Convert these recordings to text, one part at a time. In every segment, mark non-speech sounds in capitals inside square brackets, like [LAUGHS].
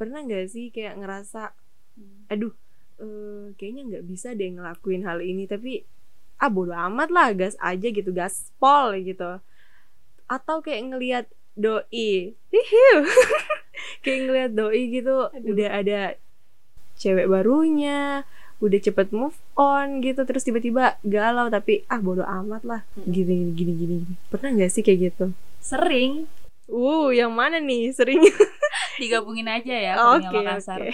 pernah nggak sih kayak ngerasa aduh eh, kayaknya nggak bisa deh ngelakuin hal ini tapi ah bodo amat lah gas aja gitu gaspol gitu atau kayak ngelihat doi hihiu [LAUGHS] kayak ngelihat doi gitu Aduh. udah ada cewek barunya udah cepet move on gitu terus tiba-tiba galau tapi ah bodo amat lah Mm. gini gini gini gini gini. pernah nggak sih kayak gitu Sering uh yang mana nih sering [LAUGHS] digabungin aja ya oke Kurnia Makassar. oke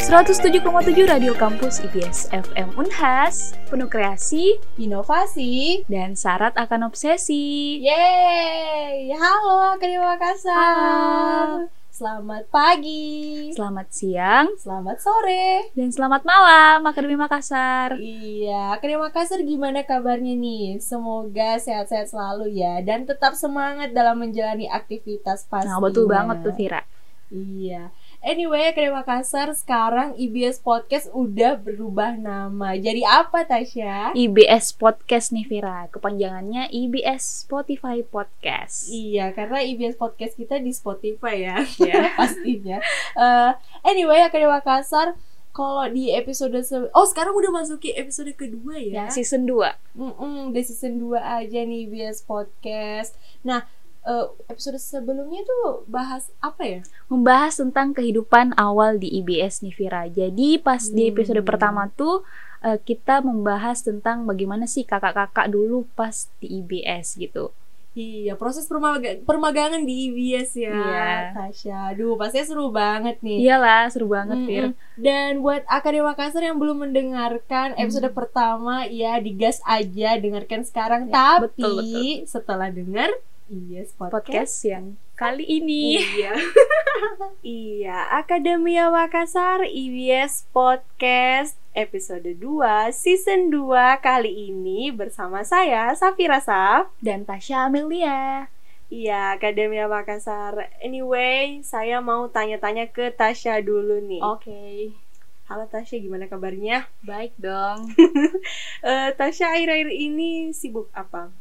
107,7 Radio Kampus IBS FM Unhas Penuh kreasi Inovasi. dan syarat akan obsesi Yeay! Halo, Akademi Makassar. Halo. Selamat pagi. Selamat siang Selamat sore. dan selamat malam Akademi Makassar Iya, Akademi Makassar gimana kabarnya nih? Semoga sehat-sehat selalu ya dan tetap semangat dalam menjalani aktivitas pastinya. Nah betul banget tuh Vira Iya. Anyway, Makassar sekarang IBS Podcast udah berubah nama. Jadi apa Tasya? IBS Podcast nih Vira Kepanjangannya IBS Spotify Podcast Iya, karena IBS Podcast kita di Spotify ya. Ya. [LAUGHS] pastinya. Eh, anyway, Makassar kalau di episode se- Oh, sekarang udah masuki episode kedua ya. Ya, season 2 Mm-mm, udah season 2 aja nih BS Podcast. Nah, eh, episode sebelumnya tuh bahas apa ya? Membahas tentang kehidupan awal di IBS nih Vira Jadi pas di episode Hmm. pertama tuh eh, Kita membahas tentang bagaimana sih kakak-kakak dulu pas di IBS gitu Iya, proses permaga- permagangan di IBS ya, Iya. Tasya. Aduh, pastinya seru banget nih. Iyalah seru banget Vir Mm-mm. Dan buat Akademi Makassar yang belum mendengarkan episode Hmm. pertama, ya digas aja, dengarkan sekarang. Ya, Tapi betul, betul. setelah dengar, yes podcast. Podcast yang kali ini Iya. [LAUGHS] iya, Akademia Makassar IBS Podcast episode 2 season 2 kali ini bersama saya Safira Saf. Dan Tasya Amelia Iya, Akademia Makassar. Anyway, saya mau tanya-tanya ke Tasya dulu nih. Oke Halo Tasya, gimana kabarnya? Baik dong [LAUGHS] Eh, Tasya akhir-akhir ini sibuk apa?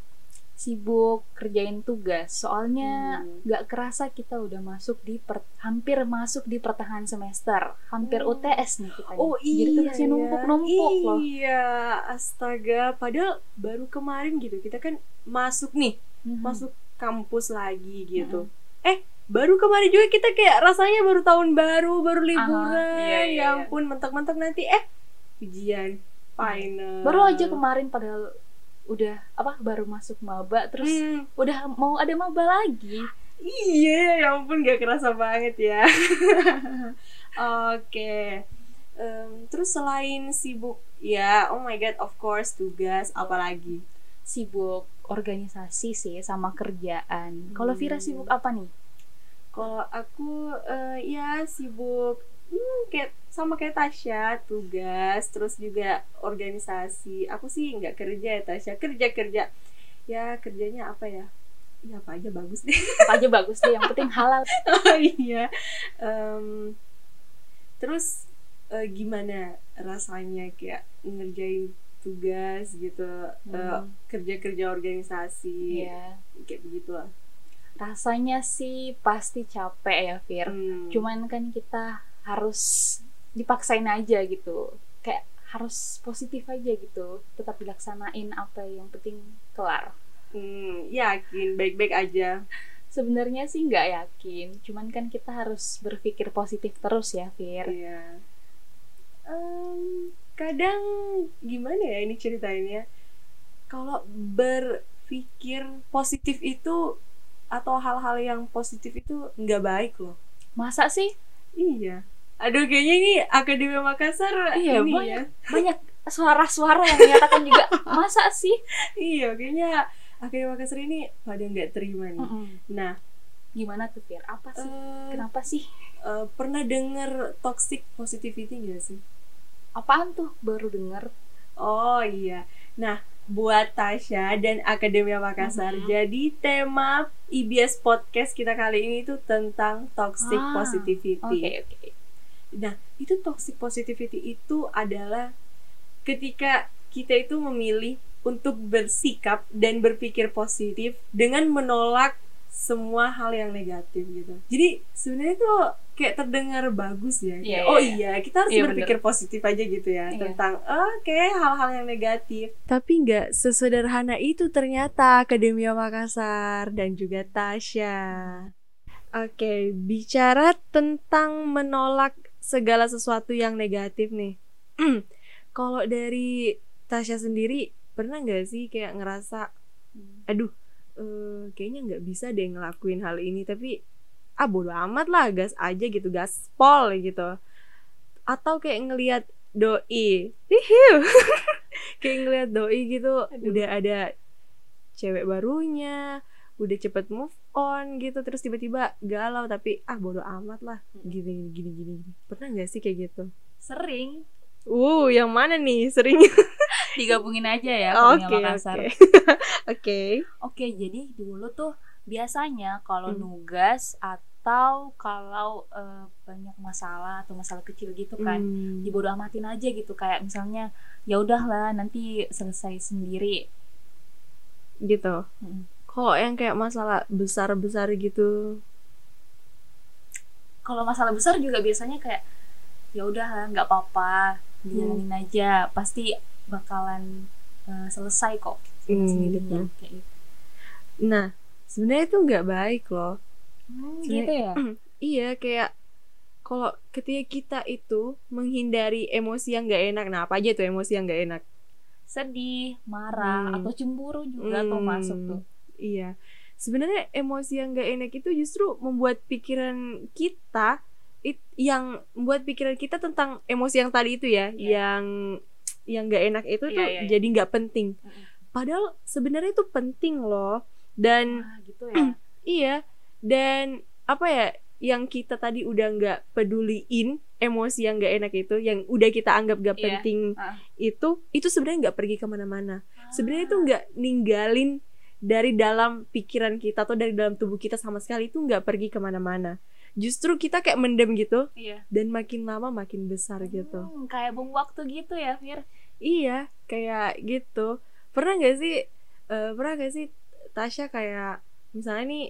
Sibuk kerjain tugas Soalnya Hmm. nggak kerasa kita udah masuk di per- Hampir masuk di pertengahan semester Hampir Oh. UTS nih kita nih. Oh Jadi iya, tugasnya ya. numpuk-numpuk loh Iya, astaga. Padahal baru kemarin gitu kita kan masuk nih, Mhm. masuk kampus lagi gitu. Eh, baru kemarin juga kita kayak rasanya baru tahun baru, baru liburan. iya, iya, ya iya. ampun, mentok-mentok nanti eh ujian final. Baru aja kemarin padahal udah apa baru masuk maba terus Hmm, udah mau ada maba lagi Iya, ya ampun gak kerasa banget ya. [LAUGHS] Oke. Em, terus selain sibuk ya, oh my god, of course tugas apalagi. sibuk organisasi sih sama kerjaan. Kalau Vira Hmm. sibuk apa nih? Kalau aku eh, ya sibuk hmm, kayak sama kayak Tasya, tugas, terus juga organisasi. Aku sih nggak kerja ya Tasya, kerja kerja. Ya kerjanya apa ya? Ya apa aja bagus deh. Apa aja bagus deh, yang penting halal. [LAUGHS] Oh iya. Em, terus eh, gimana rasanya kayak ngerjain tugas gitu, eh, Hmm. kerja-kerja organisasi, Iya. kayak begitulah. Rasanya sih pasti capek ya, Fir. Hmm. Cuman kan kita harus dipaksain aja gitu. Kayak harus positif aja gitu. Tetap dilaksanain apa yang penting kelar. Hmm, yakin baik-baik aja. Sebenarnya sih nggak yakin. Cuman kan kita harus berpikir positif terus ya, Fir. Iya. Em, kadang gimana ya ini ceritainnya? Kalau berpikir positif itu atau hal-hal yang positif itu nggak baik loh. Masa sih? Iya. Aduh kayaknya ini Akademi Makassar Iya, ini banyak. ya. Banyak suara-suara yang menyatakan juga [LAUGHS] masa sih? Iya, kayaknya Akademi Makassar ini pada nggak terima nih. Mm-mm. Nah, Gimana tuh, Fir? Apa sih? eh, Kenapa sih? eh, pernah denger toxic positivity nggak sih? Apaan tuh? Baru denger. Oh iya. Nah, buat Tasya dan Akademia Makassar. Mhm. Jadi tema IBS podcast kita kali ini itu tentang toxic Ah, positivity. Oke, oke. Nah, itu toxic positivity itu adalah ketika kita itu memilih untuk bersikap dan berpikir positif dengan menolak semua hal yang negatif gitu. Jadi sebenarnya tuh kayak terdengar bagus ya. Kayak, oh iya. iya, kita harus Iya, berpikir positif aja gitu ya Iya. tentang oke hal-hal yang negatif. Tapi nggak sesederhana itu ternyata Akademia Makassar dan juga Tasya. Oke, bicara tentang menolak segala sesuatu yang negatif nih. [CLEARS THROAT] Kalau dari Tasya sendiri pernah nggak sih kayak ngerasa, aduh, eh, kayaknya nggak bisa deh ngelakuin hal ini, tapi ah bodo amat lah, gas aja gitu, gaspol gitu. Atau kayak ngelihat doi, hihiu, [LAUGHS] kayak ngelihat doi gitu, Aduh. udah ada cewek barunya, udah cepet move on gitu, terus tiba-tiba galau tapi ah bodo amat lah, gini gini gini gini. Pernah nggak sih kayak gitu? Sering Uh, yang mana nih sering? [LAUGHS] digabungin aja ya Oke, oke. [LAUGHS] Oke. Oke, jadi dulu tuh biasanya kalau Hmm. nugas atau kalau eh, banyak masalah atau masalah kecil gitu kan, Hmm. dibodo amatin aja gitu kayak misalnya ya udahlah nanti selesai sendiri. gitu. Mm. Kalau yang kayak masalah besar-besar gitu, Kalau masalah besar juga biasanya kayak ya udahlah nggak apa-apa, dijalanin aja, pasti bakalan eh, selesai kok Hmm, gitu. kayak gitu. nah sebenarnya itu nggak baik loh. Hmm, gitu ya. [CLEARS THROAT] Iya, kayak kalau ketika kita itu menghindari emosi yang nggak enak, nah apa aja tuh emosi yang nggak enak? Sedih, marah, Hmm. atau cemburu juga tuh Hmm, masuk tuh. Iya. Sebenarnya emosi yang nggak enak itu justru membuat pikiran kita it, yang membuat pikiran kita tentang emosi yang tadi itu ya, Iya. yang yang nggak enak itu Iya, tuh iya, iya. jadi nggak penting. Padahal sebenarnya itu penting loh. Dan Ah, gitu ya. [CLEARS THROAT] iya, dan apa ya yang kita tadi udah nggak peduliin emosi yang nggak enak itu, yang udah kita anggap gak Iya. penting Ah. itu, itu sebenarnya nggak pergi ke mana-mana. Sebenarnya itu nggak ninggalin dari dalam pikiran kita atau dari dalam tubuh kita sama sekali itu nggak pergi ke mana-mana. Justru kita kayak mendem gitu Iya. dan makin lama makin besar gitu. Hmm, kayak bom waktu gitu ya, Fir. Iya, kayak gitu. Pernah nggak sih? eh, pernah nggak sih Tasya kayak misalnya nih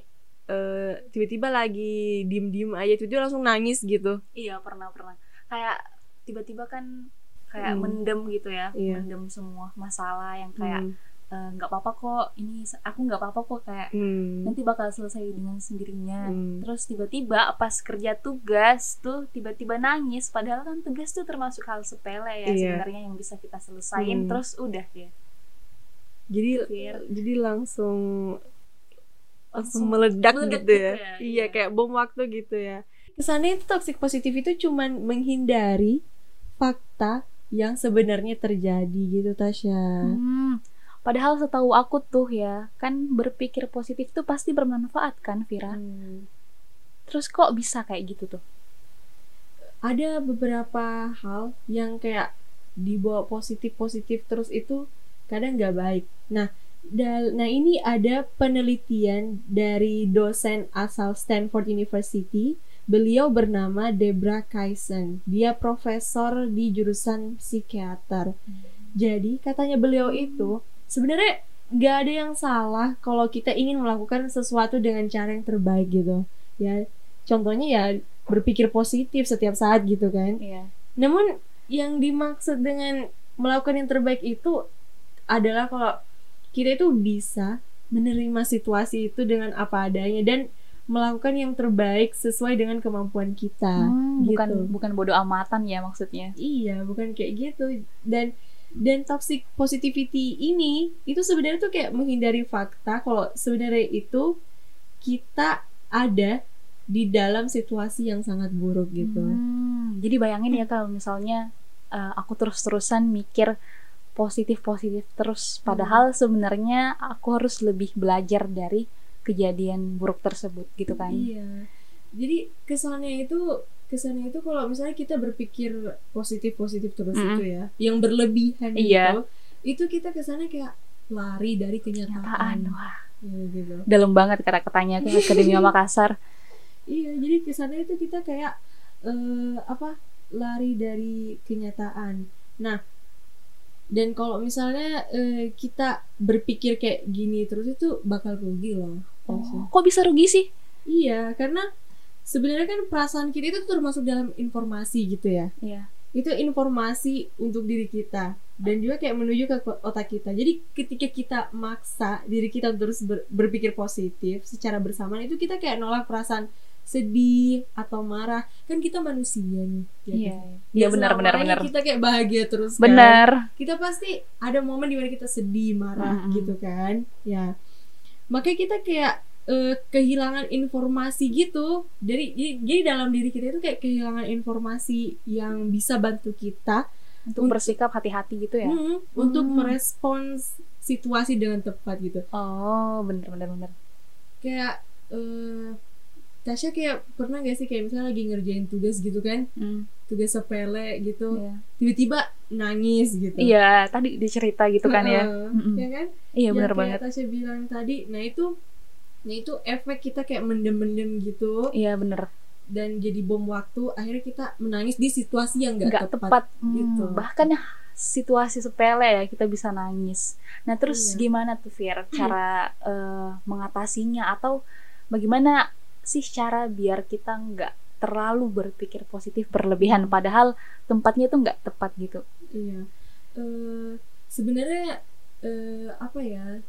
eh, tiba-tiba lagi diem-diem aja tiba-tiba langsung nangis gitu. Iya, pernah pernah. Kayak tiba-tiba kan kayak Hmm. mendem gitu ya, Iya. mendem semua masalah yang kayak Hmm. eh, nggak apa-apa kok. Ini aku nggak apa-apa kok kayak Hmm. nanti bakal selesai dengan sendirinya. Hmm. Terus tiba-tiba pas kerja tugas tuh tiba-tiba nangis padahal kan tugas tuh termasuk hal sepele ya Iya. sebenarnya yang bisa kita selesain Hmm. terus udah ya. Jadi Fir. jadi langsung langsung meledak, meledak gitu gitu ya. ya, Iya, iya. kayak bom waktu gitu ya. Kesannya itu toxic positif itu cuman menghindari fakta yang sebenarnya terjadi gitu Tasya. Hmm, Padahal setahu aku tuh ya, kan berpikir positif tuh pasti bermanfaat kan, Vira? Hmm. Terus kok bisa kayak gitu tuh? Ada beberapa hal yang kayak dibawa positif-positif terus itu kadang nggak baik. Nah, nah ini ada penelitian dari dosen asal Stanford University. Beliau bernama Debra Kaisen. Dia profesor di jurusan psikiater. Jadi katanya beliau itu sebenarnya nggak ada yang salah kalau kita ingin melakukan sesuatu dengan cara yang terbaik gitu. Ya, contohnya ya berpikir positif setiap saat gitu kan. Iya. Namun yang dimaksud dengan melakukan yang terbaik itu adalah kalau kita itu bisa menerima situasi itu dengan apa adanya dan melakukan yang terbaik sesuai dengan kemampuan kita. Hmm, bukan gitu. bukan bodoh amatan ya maksudnya. Iya, bukan kayak gitu. Dan dan toxic positivity ini itu sebenarnya tuh kayak menghindari fakta kalau sebenarnya itu kita ada di dalam situasi yang sangat buruk gitu. Hmm, jadi bayangin ya kalau misalnya eh, aku terus-terusan mikir positif-positif terus, padahal sebenarnya aku harus lebih belajar dari kejadian buruk tersebut gitu kan? Iya. Jadi kesannya itu kesannya itu kalau misalnya kita berpikir positif positif terus Mm-mm. itu ya, yang berlebihan Iya. gitu, itu kita kesannya kayak lari dari kenyataan. Kenyataan, wah, Iya, gitu. dalam banget kata-katanya ke Akademia Makassar. [LAUGHS] Iya, jadi kesannya itu kita kayak eh, apa lari dari kenyataan. Nah, dan kalau misalnya eh, kita berpikir kayak gini terus itu bakal rugi loh. Oh, kok bisa rugi sih? iya karena sebenarnya kan perasaan kita itu termasuk dalam informasi gitu ya Iya. itu informasi untuk diri kita dan juga kayak menuju ke otak kita jadi ketika kita maksa diri kita terus ber- berpikir positif secara bersamaan itu kita kayak nolak perasaan sedih atau marah kan kita manusia nih ya Iya. kan? Iya Ya, benar benar selamanya benar. kita kayak bahagia terus kan. Benar. kita pasti ada momen di mana kita sedih marah Mm-mm. gitu kan ya makanya kita kayak eh, kehilangan informasi gitu jadi, jadi jadi dalam diri kita itu kayak kehilangan informasi yang bisa bantu kita Untuk bersikap hati-hati gitu ya. mm, untuk Hmm. merespons situasi dengan tepat gitu Oh, bener bener bener. kayak eh Tasya kayak pernah gak sih kayak misalnya lagi ngerjain tugas gitu kan Hmm, tugas sepele gitu Iya. tiba-tiba nangis gitu Iya, tadi dicerita gitu kan ya. Heeh, Mm-mm. ya kan Iya bener kayak banget. Tasya bilang tadi nah itu nah itu efek kita kayak mendem-mendem gitu Iya bener. dan jadi bom waktu akhirnya kita menangis di situasi yang nggak Nggak tepat, tepat. Hmm, gitu. Bahkan ya situasi sepele ya kita bisa nangis. Nah terus Iya. gimana tuh Fir cara eh, mengatasinya atau bagaimana sih cara biar kita nggak terlalu berpikir positif berlebihan padahal tempatnya tuh nggak tepat gitu. iya Eh, sebenarnya eh, apa ya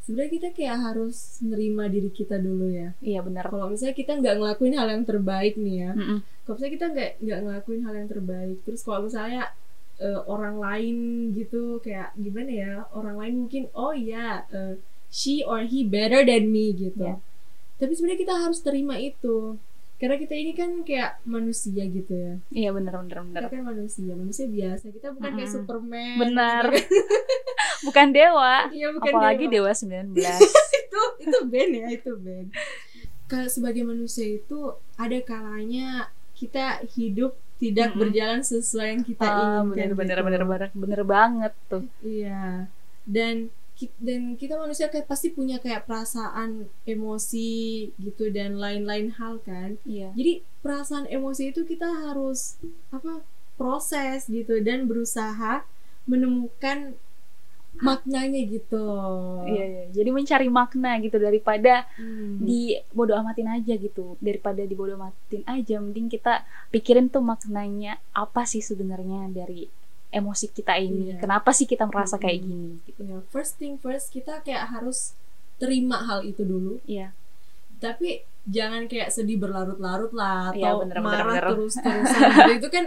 sebenarnya kita kayak harus nerima diri kita dulu ya Iya bener. kalau misalnya kita nggak ngelakuin hal yang terbaik nih ya Mm-mm. kalau misalnya kita nggak nggak ngelakuin hal yang terbaik terus kalau misalnya eh, orang lain gitu kayak gimana ya orang lain mungkin oh ya eh, she or he better than me gitu Ya. Tapi sebenarnya kita harus terima itu karena kita ini kan kayak manusia gitu ya Iya bener bener bener. kita kan manusia manusia biasa kita bukan kayak Mm-mm. Superman Benar. gitu kan. [LAUGHS] Bukan dewa. Iya, bukan Apalagi dewa. dewa 19. [LAUGHS] itu itu band ya itu band kalau sebagai manusia itu ada kalanya kita hidup tidak Mm-mm. berjalan sesuai yang kita Ah, inginkan bener bener gitu. bener bener bener banget tuh. iya dan dan kita manusia kayak pasti punya kayak perasaan emosi gitu dan lain-lain hal kan Iya. jadi perasaan emosi itu kita harus apa proses gitu dan berusaha menemukan maknanya gitu Iya, iya. Jadi mencari makna gitu daripada Hmm. di bodo amatin aja gitu. Daripada di bodo amatin aja, mending kita pikirin tuh maknanya apa sih sebenarnya dari emosi kita ini. Iya. Kenapa sih kita merasa kayak Mm-mm. gini gitu. Ya, first thing first kita kayak harus terima hal itu dulu Iya. tapi jangan kayak sedih berlarut-larut lah Iya, atau bener, bener, marah terus-terusan gitu. itu kan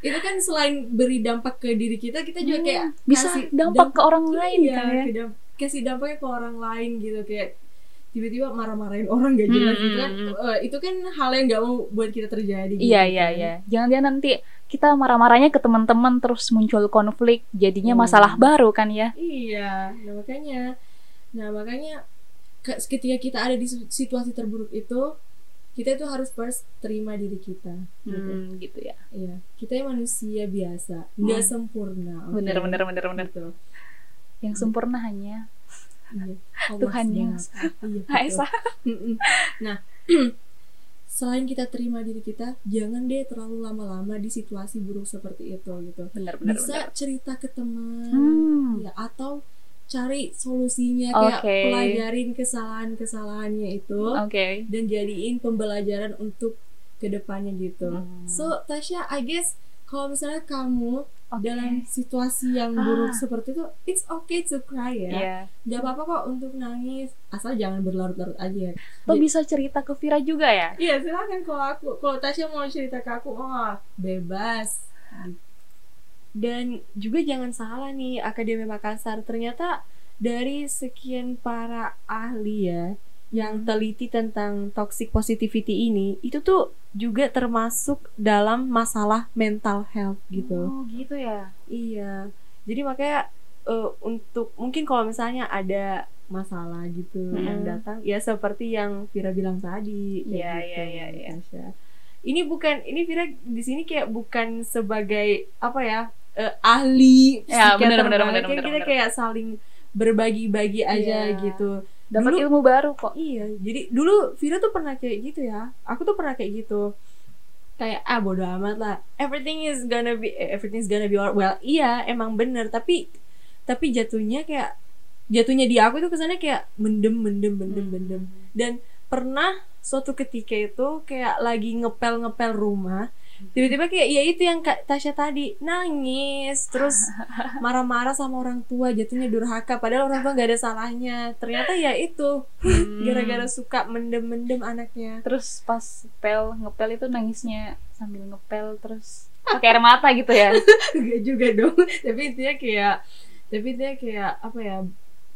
itu kan selain beri dampak ke diri kita kita juga Hmm, kayak bisa kasih dampak ke orang lain iya, kan ya. kasih dampaknya ke orang lain gitu kayak tiba-tiba marah-marahin orang gak jelas Hmm, gitu kan hmm, Eh, itu kan hal yang gak mau buat kita terjadi gitu Iya, kan. iya, iya. Jangan-jangan nanti kita marah-marahnya ke teman-teman terus muncul konflik, jadinya Hmm. masalah baru kan ya. Iya, nah makanya, nah makanya ke- ketika kita ada di situasi terburuk itu, kita itu harus first terima diri kita. Gitu. Hmm, gitu ya. Iya, kita yang manusia biasa, nggak Hmm. sempurna. oke? Bener, bener, bener, bener. Gitu. Yang sempurna hanya Iya. Allah Tuhan yang. Iya, Maha. Esa. Mm-mm. Nah, [CLEARS THROAT] selain kita terima diri kita, jangan deh terlalu lama-lama di situasi buruk seperti itu gitu. Bener, bener, Bisa bener. cerita ke teman, Hmm. ya atau cari solusinya kayak pelajarin kesalahan-kesalahannya itu Oke. dan jadiin pembelajaran untuk ke depannya gitu. Hmm. So Tasya, I guess kalau misalnya kamu Oke. dalam situasi yang Ah. buruk seperti itu, it's okay to cry ya. Iya. Gak apa-apa kok untuk nangis, asal jangan berlarut-larut aja. Lo bisa cerita ke Vira juga ya? Iya silakan kalau aku, kalau Tasya mau cerita ke aku, oh bebas. Dan juga jangan salah nih Akademi Makassar ternyata dari sekian para ahli ya yang teliti tentang toxic positivity ini itu tuh juga termasuk dalam masalah mental health gitu. Oh gitu ya. Iya. Jadi makanya eh, untuk mungkin kalau misalnya ada masalah gitu Mm-mm. yang datang ya seperti yang Vira bilang tadi. iya, iya, iya. Tasya. Ini bukan ini Vira di sini kayak bukan sebagai apa ya eh, ahli Ya, bener, bener, bener, bener, kita bener. kayak saling berbagi-bagi aja Iya. gitu. Dapat Dulu- ilmu baru kok. Iya, jadi dulu Vira tuh pernah kayak gitu ya. Aku tuh pernah kayak gitu. Kayak ah bodo amat lah. Everything is gonna be eh, everything is gonna be all well. Iya, emang bener, tapi tapi jatuhnya kayak jatuhnya di aku itu kesannya kayak mendem mendem mendem mendem dan pernah suatu ketika itu kayak lagi ngepel ngepel rumah tiba-tiba kayak ya itu yang kak Tasya tadi nangis terus [LAUGHS] marah-marah sama orang tua jatuhnya durhaka padahal orang tua nggak ada salahnya. Ternyata ya itu Hmm. gara-gara suka mendem-mendem anaknya. Terus pas pel ngepel itu nangisnya sambil ngepel terus pakai air mata gitu ya? [LAUGHS] Enggak juga dong tapi intinya kayak tapi intinya kayak apa ya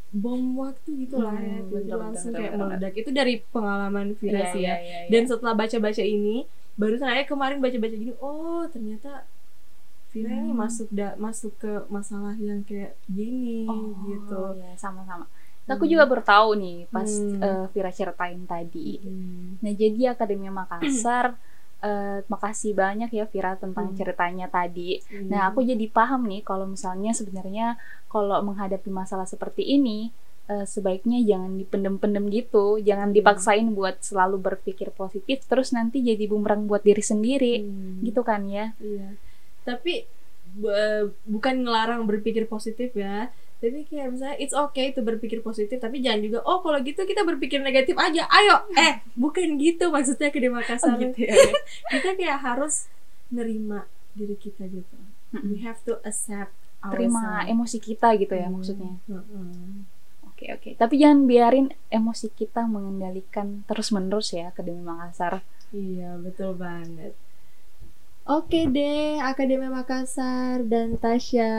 bom waktu gitu lah ya Hmm, Tiba-tiba bener, langsung kayak meledak. Itu dari pengalaman Vira Iya, sih iya, ya iya, iya. dan setelah baca-baca ini baru saya kemarin baca-baca gini oh ternyata Vira ini Hmm. masuk da masuk ke masalah yang kayak gini oh, gitu ya sama-sama aku Hmm. juga bertahu nih pas Hmm. eh, Vira ceritain tadi Hmm. Nah, jadi Akademi Makassar [CLEARS THROAT] eh, makasih banyak ya Vira tentang Hmm. ceritanya tadi. Nah, aku jadi paham nih kalau misalnya sebenarnya kalau menghadapi masalah seperti ini eh, sebaiknya jangan dipendem-pendem gitu, jangan Hmm. dipaksain buat selalu berpikir positif terus nanti jadi bumerang buat diri sendiri. Hmm. Gitu kan ya. Iya. Tapi bu- bukan ngelarang berpikir positif ya. Tapi kayak misalnya it's okay itu berpikir positif, tapi jangan juga oh kalau gitu kita berpikir negatif aja. Ayo, eh bukan gitu maksudnya ke Makassar. ya. [LAUGHS] kita kayak harus nerima diri kita gitu. We have to accept Terima ourselves. emosi kita gitu ya Hmm. maksudnya. Heeh. Oke, oke. Tapi jangan biarin emosi kita mengendalikan terus-menerus ya Akademi Makassar. Iya, betul banget. Oke deh, Akademi Makassar dan Tasya.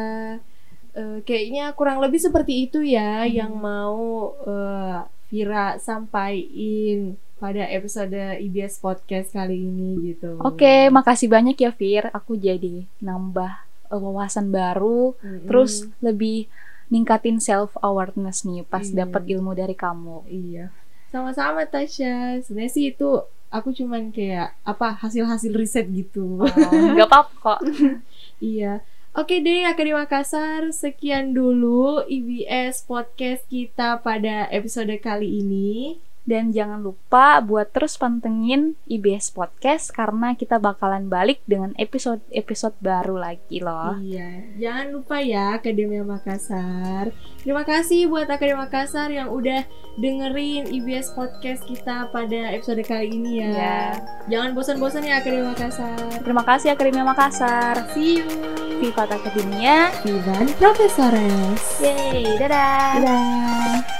Eh, kayaknya kurang lebih seperti itu ya Hmm. yang mau eh, Vira sampaikan pada episode IBS Podcast kali ini gitu. Oke, makasih banyak ya Fir. Aku jadi nambah eh, wawasan baru, Mm-mm. terus lebih ningkatin self awareness nih pas Iya. dapat ilmu dari kamu. Iya. Sama-sama Tasya. Sebenarnya sih itu aku cuman kayak apa hasil-hasil riset gitu. Oh, Gak apa-apa kok. [LAUGHS] Iya. Oke deh, Akademi Makassar, sekian dulu IBS podcast kita pada episode kali ini. Dan jangan lupa buat terus pantengin IBS Podcast karena kita bakalan balik dengan episode-episode baru lagi loh. Iya, jangan lupa ya Akademi Makassar. Terima kasih buat Akademi Makassar yang udah dengerin IBS podcast kita pada episode kali ini ya. Iya. Jangan bosan-bosan ya Akademi Makassar. Terima kasih Akademi Makassar. See you. Viva Akademia. Vivan Profesores. Yeay, dadah. Dadah.